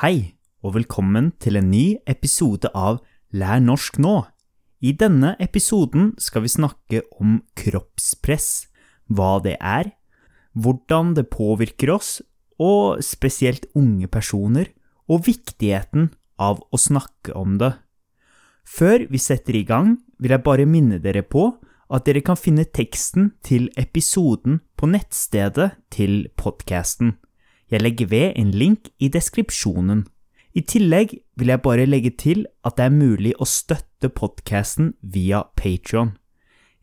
Hei, og velkommen til en ny episode av Lær norsk nå. I denne episoden skal vi snakke om kroppspress, hva det er, hvordan det påvirker oss, og spesielt unge personer, og viktigheten av å snakke om det. Før vi setter i gang, vil jeg bare minne dere på at dere kan finne teksten til episoden på nettstedet til podkasten. Jeg legger ved en link i deskripsjonen. I tillegg vil jeg bare legge til at det er mulig å støtte podkasten via Patrion.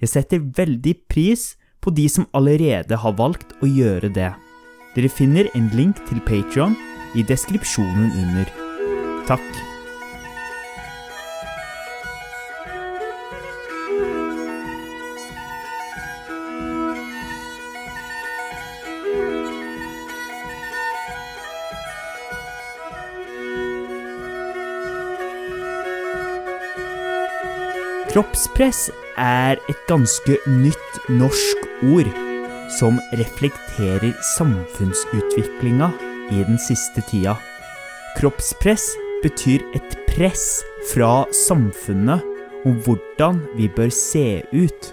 Jeg setter veldig pris på de som allerede har valgt å gjøre det. Dere finner en link til Patrion i deskripsjonen under. Takk. Kroppspress er et ganske nytt norsk ord som reflekterer samfunnsutviklinga i den siste tida. Kroppspress betyr et press fra samfunnet om hvordan vi bør se ut.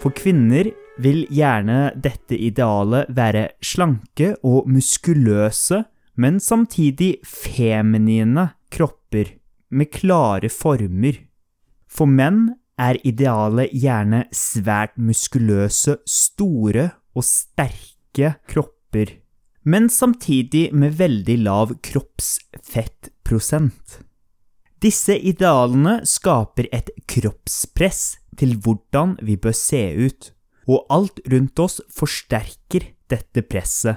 For kvinner vil gjerne dette idealet være slanke og muskuløse, men samtidig feminine kropper med klare former. For menn er idealet gjerne svært muskuløse, store og sterke kropper, men samtidig med veldig lav kroppsfettprosent. Disse idealene skaper et kroppspress til hvordan vi bør se ut, og alt rundt oss forsterker dette presset,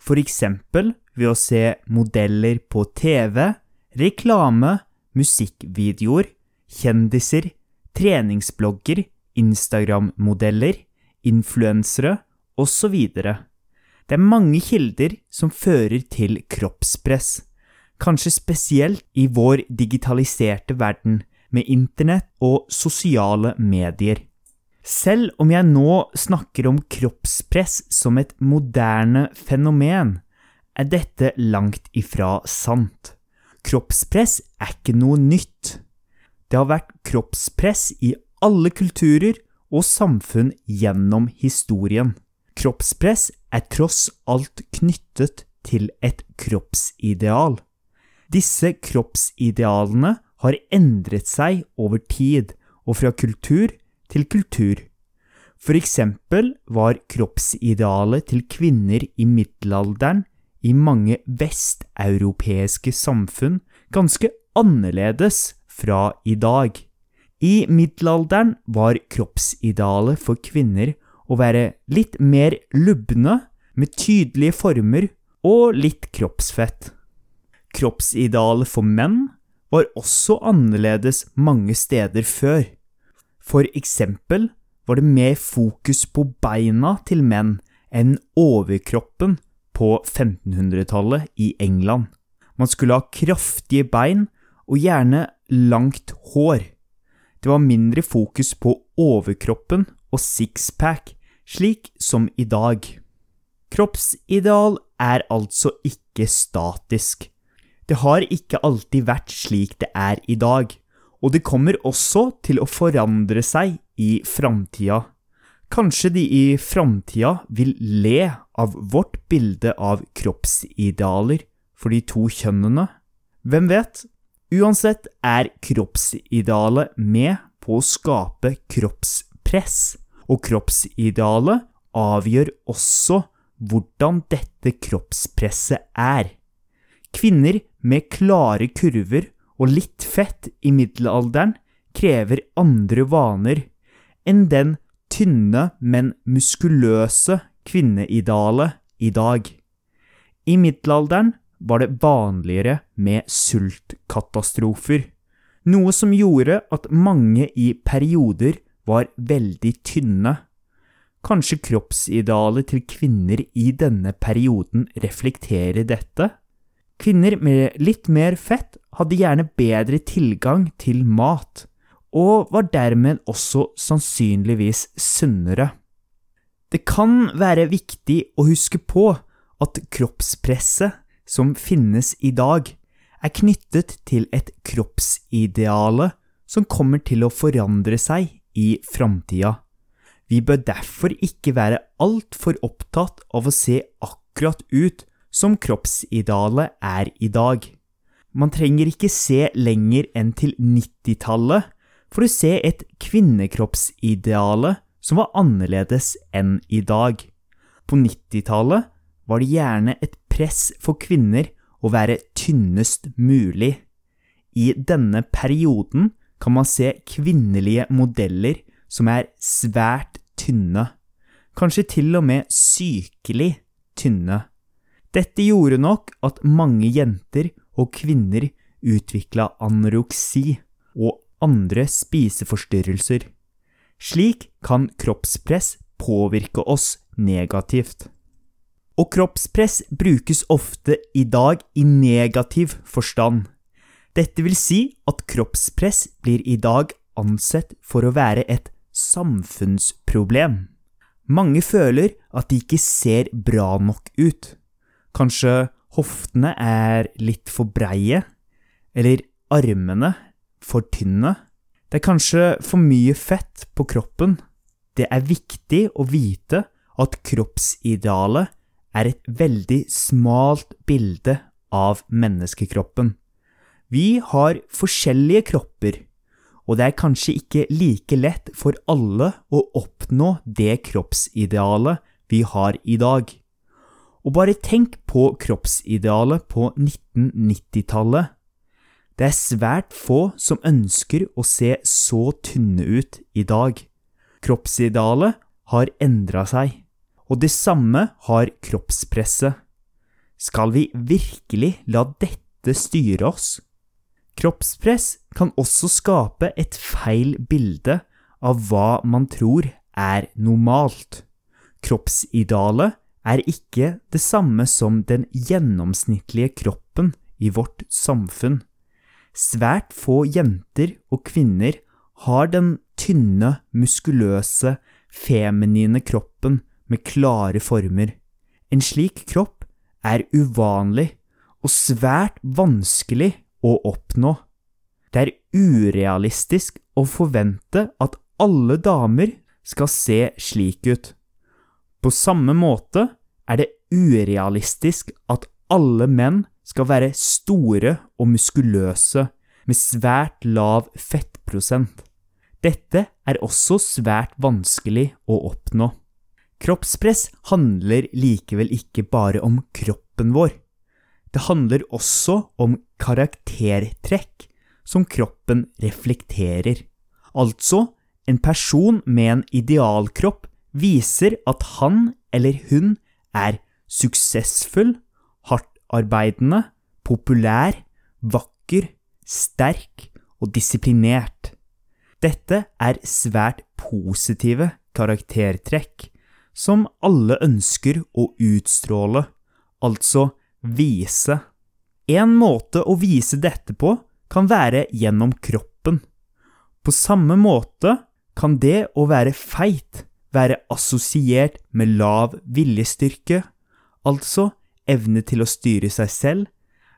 for eksempel ved å se modeller på TV, reklame, musikkvideoer, kjendiser, treningsblogger, Instagram-modeller, influensere osv. Det er mange kilder som fører til kroppspress, kanskje spesielt i vår digitaliserte verden med internett og sosiale medier. Selv om jeg nå snakker om kroppspress som et moderne fenomen, er dette langt ifra sant. Kroppspress er ikke noe nytt. Det har vært kroppspress i alle kulturer og samfunn gjennom historien. Kroppspress er tross alt knyttet til et kroppsideal. Disse kroppsidealene har endret seg over tid og fra kultur til kultur. For eksempel var kroppsidealet til kvinner i middelalderen i mange vesteuropeiske samfunn ganske annerledes fra i dag. I middelalderen var kroppsidealet for kvinner å være litt mer lubne, med tydelige former og litt kroppsfett. Kroppsidealet for menn var også annerledes mange steder før. For eksempel var det mer fokus på beina til menn enn overkroppen på 1500-tallet i England. Man skulle ha kraftige bein og gjerne langt hår. Det var mindre fokus på overkroppen og sixpack, slik som i dag. Kroppsideal er altså ikke statisk. Det har ikke alltid vært slik det er i dag, og det kommer også til å forandre seg i framtida. Kanskje de i framtida vil le av vårt bilde av kroppsidealer for de to kjønnene? Hvem vet? Uansett er kroppsidealet med på å skape kroppspress, og kroppsidealet avgjør også hvordan dette kroppspresset er. Kvinner med klare kurver og litt fett i middelalderen krever andre vaner enn den tynne, men muskuløse kvinneidealet i dag. I middelalderen var det vanligere med sultkatastrofer, noe som gjorde at mange i perioder var veldig tynne. Kanskje kroppsidealet til kvinner i denne perioden reflekterer dette? Kvinner med litt mer fett hadde gjerne bedre tilgang til mat, og var dermed også sannsynligvis sunnere. Det kan være viktig å huske på at kroppspresset som finnes i dag, er knyttet til et kroppsideale som kommer til å forandre seg i framtida. Vi bør derfor ikke være altfor opptatt av å se akkurat ut som kroppsidealet er i dag. Man trenger ikke se lenger enn til 90-tallet for å se et kvinnekroppsideale som var annerledes enn i dag. På 90-tallet var det gjerne et press for kvinner å være tynnest mulig. I denne perioden kan man se kvinnelige modeller som er svært tynne, kanskje til og med sykelig tynne. Dette gjorde nok at mange jenter og kvinner utvikla anoreksi og andre spiseforstyrrelser. Slik kan kroppspress påvirke oss negativt. Og kroppspress brukes ofte i dag i negativ forstand. Dette vil si at kroppspress blir i dag ansett for å være et samfunnsproblem. Mange føler at de ikke ser bra nok ut. Kanskje hoftene er litt for breie, eller armene for tynne. Det er kanskje for mye fett på kroppen. Det er viktig å vite at kroppsidealet er et veldig smalt bilde av menneskekroppen. Vi har forskjellige kropper, og det er kanskje ikke like lett for alle å oppnå det kroppsidealet vi har i dag. Og bare tenk på kroppsidealet på 1990-tallet. Det er svært få som ønsker å se så tynne ut i dag. Kroppsidealet har endra seg, og det samme har kroppspresset. Skal vi virkelig la dette styre oss? Kroppspress kan også skape et feil bilde av hva man tror er normalt. Kroppsidealet er ikke det samme som den gjennomsnittlige kroppen i vårt samfunn. Svært få jenter og kvinner har den tynne, muskuløse, feminine kroppen med klare former. En slik kropp er uvanlig og svært vanskelig å oppnå. Det er urealistisk å forvente at alle damer skal se slik ut. På samme måte er det urealistisk at alle menn skal være store og muskuløse med svært lav fettprosent. Dette er også svært vanskelig å oppnå. Kroppspress handler likevel ikke bare om kroppen vår. Det handler også om karaktertrekk som kroppen reflekterer. Altså, en person med en idealkropp viser at han eller hun er suksessfull, hardtarbeidende, populær, vakker, sterk og disiplinert. Dette er svært positive karaktertrekk som alle ønsker å utstråle, altså Vise. En måte å vise dette på kan være gjennom kroppen. På samme måte kan det å være feit være assosiert med lav viljestyrke, altså evne til å styre seg selv,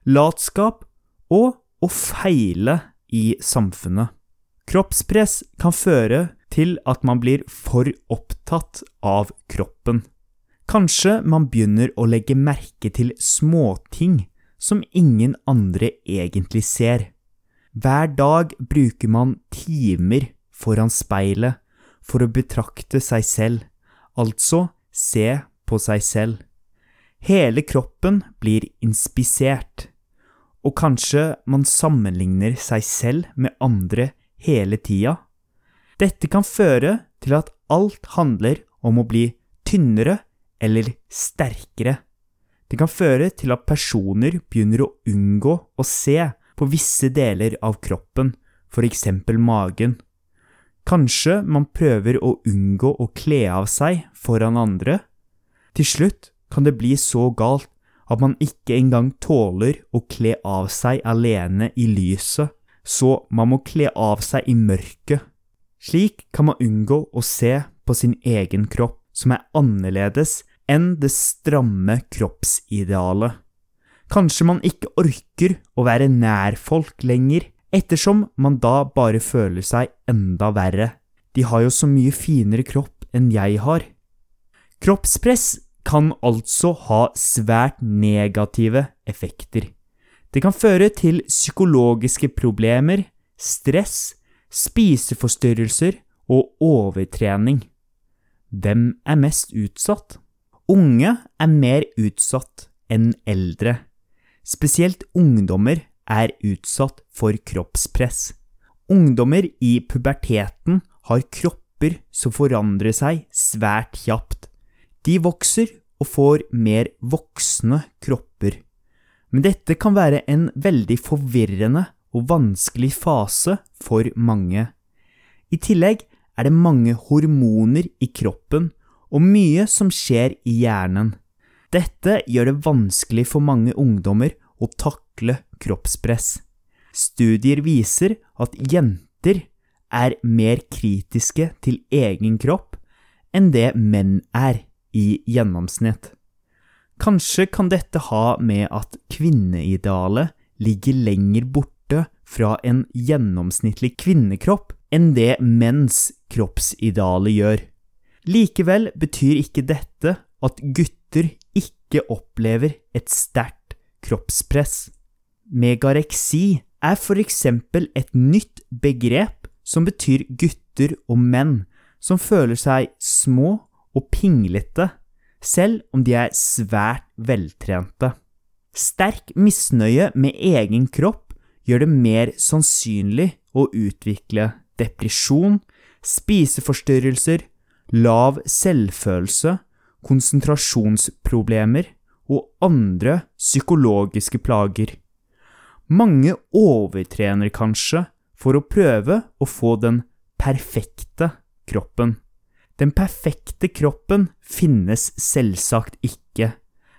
latskap og å feile i samfunnet. Kroppspress kan føre til at man blir for opptatt av kroppen. Kanskje man begynner å legge merke til småting som ingen andre egentlig ser. Hver dag bruker man timer foran speilet for å betrakte seg selv, altså se på seg selv. Hele kroppen blir inspisert, og kanskje man sammenligner seg selv med andre hele tida. Dette kan føre til at alt handler om å bli tynnere eller sterkere. Det kan føre til at personer begynner å unngå å se på visse deler av kroppen, f.eks. magen. Kanskje man prøver å unngå å kle av seg foran andre. Til slutt kan det bli så galt at man ikke engang tåler å kle av seg alene i lyset, så man må kle av seg i mørket. Slik kan man unngå å se på sin egen kropp, som er annerledes enn det stramme kroppsidealet. Kanskje man ikke orker å være nær folk lenger, ettersom man da bare føler seg enda verre. De har jo så mye finere kropp enn jeg har. Kroppspress kan altså ha svært negative effekter. Det kan føre til psykologiske problemer, stress, spiseforstyrrelser og overtrening. Hvem er mest utsatt? Unge er mer utsatt enn eldre. Spesielt ungdommer er utsatt for kroppspress. Ungdommer i puberteten har kropper som forandrer seg svært kjapt. De vokser og får mer voksne kropper. Men dette kan være en veldig forvirrende og vanskelig fase for mange. I tillegg er det mange hormoner i kroppen og mye som skjer i hjernen. Dette gjør det vanskelig for mange ungdommer å takle kroppspress. Studier viser at jenter er mer kritiske til egen kropp enn det menn er i gjennomsnitt. Kanskje kan dette ha med at kvinneidealet ligger lenger borte fra en gjennomsnittlig kvinnekropp enn det menns kroppsidealet gjør. Likevel betyr ikke dette at gutter ikke opplever et sterkt kroppspress. Megareksi er for eksempel et nytt begrep som betyr gutter og menn som føler seg små og pinglete, selv om de er svært veltrente. Sterk misnøye med egen kropp gjør det mer sannsynlig å utvikle depresjon, spiseforstyrrelser, lav selvfølelse, konsentrasjonsproblemer og andre psykologiske plager. Mange overtrener kanskje for å prøve å få den perfekte kroppen. Den perfekte kroppen finnes selvsagt ikke.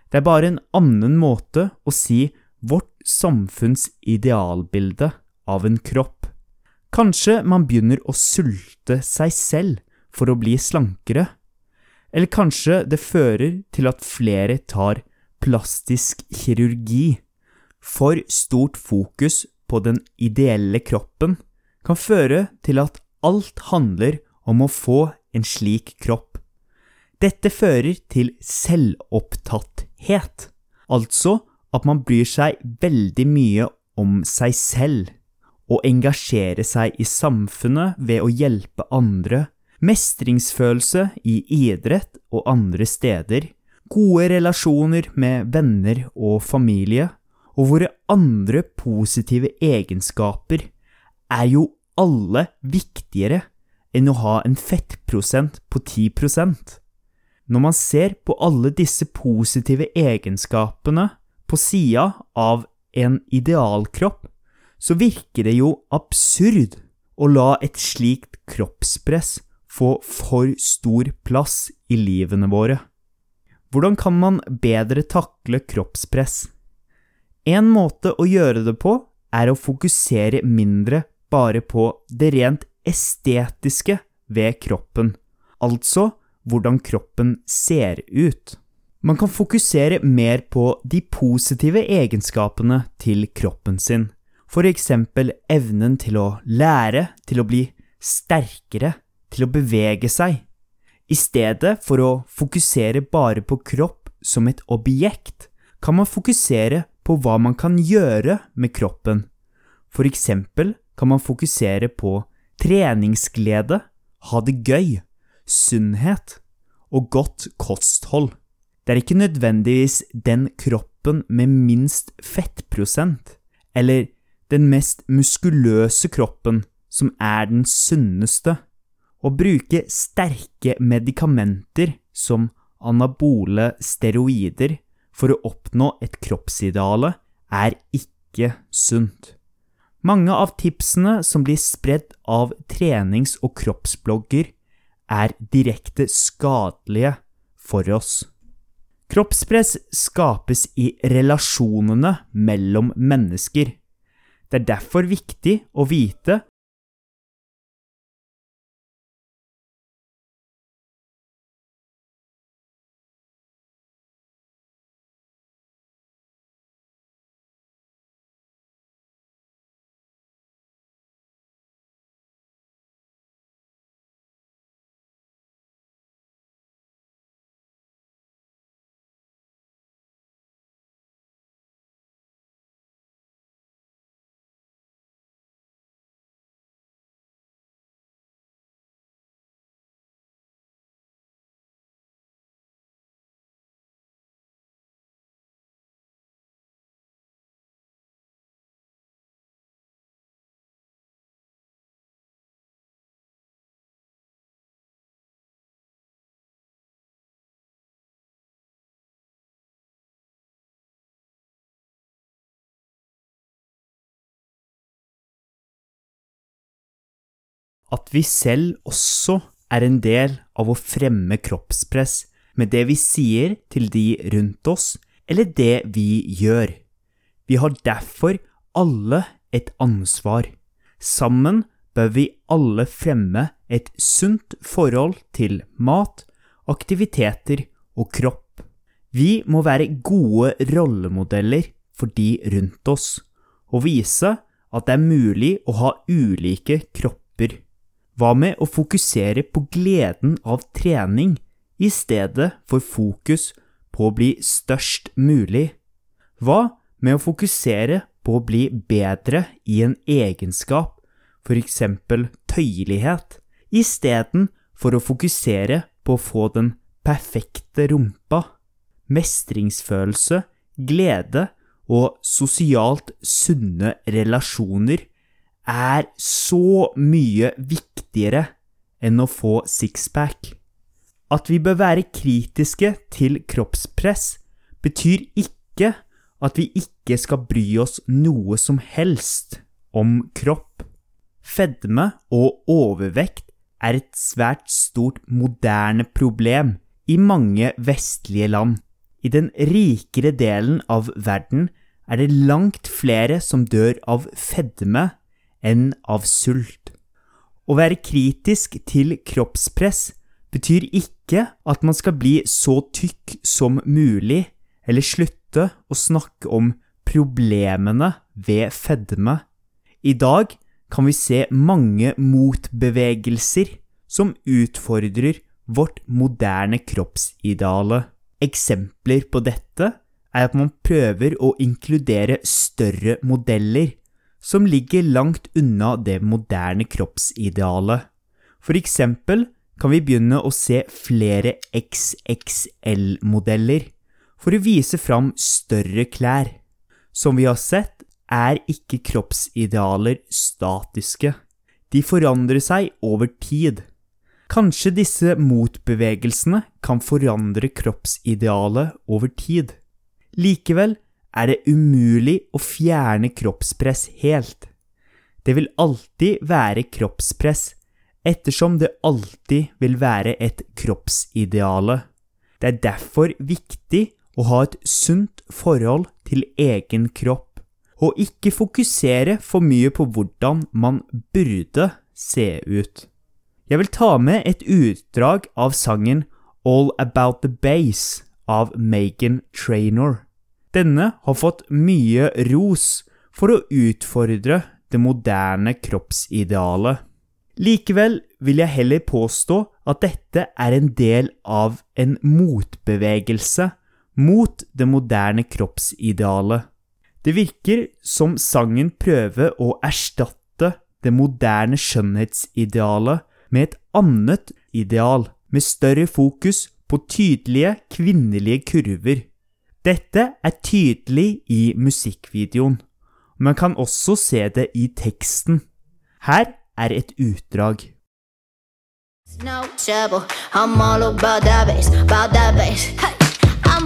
Det er bare en annen måte å si vårt samfunns idealbilde av en kropp. Kanskje man begynner å sulte seg selv for å bli slankere? Eller kanskje det fører til at flere tar plastisk kirurgi? For stort fokus på den ideelle kroppen kan føre til at alt handler om å få en slik kropp. Dette fører til selvopptatthet, altså at man bryr seg veldig mye om seg selv og engasjerer seg i samfunnet ved å hjelpe andre, mestringsfølelse i idrett og andre steder, gode relasjoner med venner og familie, og våre andre positive egenskaper er jo alle viktigere enn å ha en fettprosent på 10% Når man ser på alle disse positive egenskapene på sida av en idealkropp, så virker det jo absurd å la et slikt kroppspress få for stor plass i livene våre. Hvordan kan man bedre takle kroppspress? En måte å gjøre det på er å fokusere mindre bare på det rent estetiske ved kroppen, altså hvordan kroppen ser ut. Man kan fokusere mer på de positive egenskapene til kroppen sin, for eksempel evnen til å lære, til å bli sterkere, til å bevege seg. I stedet for å fokusere bare på kropp som et objekt, kan man fokusere på hva man kan gjøre med kroppen. For eksempel kan man fokusere på treningsglede, ha det gøy, sunnhet og godt kosthold. Det er ikke nødvendigvis den kroppen med minst fettprosent, eller den mest muskuløse kroppen som er den sunneste. Å bruke sterke medikamenter som anabole steroider for å oppnå et kroppsideale er ikke sunt. Mange av tipsene som blir spredd av trenings- og kroppsblogger, er direkte skadelige for oss. Kroppspress skapes i relasjonene mellom mennesker. Det er derfor viktig å vite at vi selv også er en del av å fremme kroppspress med det vi sier til de rundt oss, eller det vi gjør. Vi har derfor alle et ansvar. Sammen bør vi alle fremme et sunt forhold til mat, aktiviteter og kropp. Vi må være gode rollemodeller for de rundt oss, og vise at det er mulig å ha ulike kropper. Hva med å fokusere på gleden av trening i stedet for fokus på å bli størst mulig? Hva med å fokusere på å bli bedre i en egenskap, f.eks. tøyelighet, istedenfor å fokusere på å få den perfekte rumpa, mestringsfølelse, glede og sosialt sunne relasjoner er så mye viktigere enn å få sixpack. At vi bør være kritiske til kroppspress, betyr ikke at vi ikke skal bry oss noe som helst om kropp. Fedme og overvekt er et svært stort moderne problem i mange vestlige land. I den rikere delen av verden er det langt flere som dør av fedme enn av sult. Å være kritisk til kroppspress betyr ikke at man skal bli så tykk som mulig, eller slutte å snakke om problemene ved fedme. I dag kan vi se mange motbevegelser som utfordrer vårt moderne kroppsideale. Eksempler på dette er at man prøver å inkludere større modeller som ligger langt unna det moderne kroppsidealet. For eksempel kan vi begynne å se flere XXL-modeller for å vise fram større klær. Som vi har sett, er ikke kroppsidealer statiske. De forandrer seg over tid. Kanskje disse motbevegelsene kan forandre kroppsidealet over tid. Likevel er det umulig å fjerne kroppspress helt. Det vil alltid være kroppspress, ettersom det alltid vil være et kroppsideale. Det er derfor viktig å ha et sunt forhold til egen kropp, og ikke fokusere for mye på hvordan man burde se ut. Jeg vil ta med et utdrag av sangen All About The Base av Megan Trainor. Denne har fått mye ros for å utfordre det moderne kroppsidealet. Likevel vil jeg heller påstå at dette er en del av en motbevegelse mot det moderne kroppsidealet. Det virker som sangen prøver å erstatte det moderne skjønnhetsidealet med et annet ideal, med større fokus på tydelige kvinnelige kurver. Dette er tydelig i musikkvideoen, man kan også se det i teksten. Her er et utdrag. No trouble, I'm all about that bass, about that bass. Hey, I'm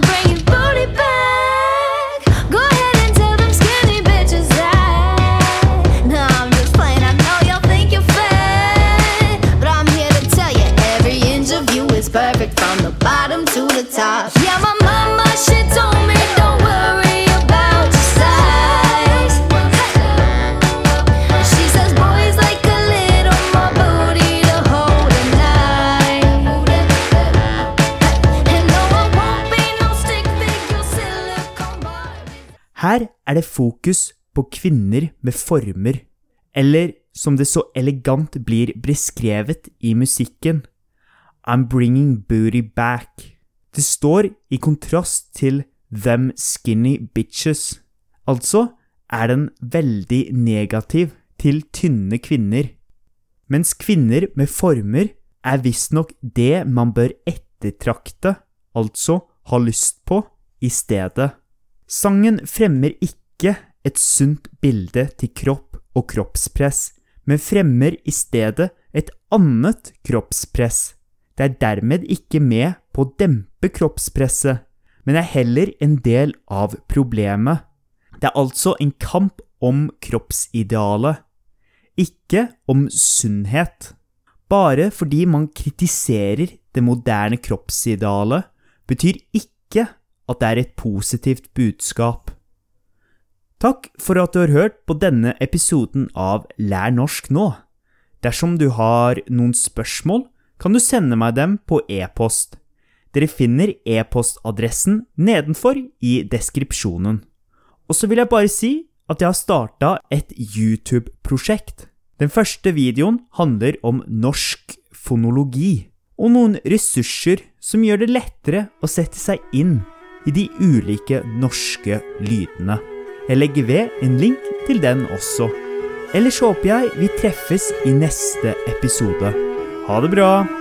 Her er det fokus på kvinner med former, eller som det så elegant blir beskrevet i musikken, I'm bringing booty back. Det står i kontrast til them skinny bitches. Altså er den veldig negativ til tynne kvinner, mens kvinner med former er visstnok det man bør ettertrakte, altså ha lyst på, i stedet. Sangen fremmer ikke et sunt bilde til kropp og kroppspress, men fremmer i stedet et annet kroppspress. Det er dermed ikke med på å dempe kroppspresset, men er heller en del av problemet. Det er altså en kamp om kroppsidealet, ikke om sunnhet. Bare fordi man kritiserer det moderne kroppsidealet, betyr ikke at det er et positivt budskap. Takk for at du har hørt på denne episoden av Lær norsk nå. Dersom du har noen spørsmål, kan du sende meg dem på e-post. Dere finner e-postadressen nedenfor i deskripsjonen. Og så vil jeg bare si at jeg har starta et YouTube-prosjekt. Den første videoen handler om norsk fonologi, og noen ressurser som gjør det lettere å sette seg inn i de ulike norske lydene. Jeg legger ved en link til den også. Ellers håper jeg vi treffes i neste episode. Ha det bra!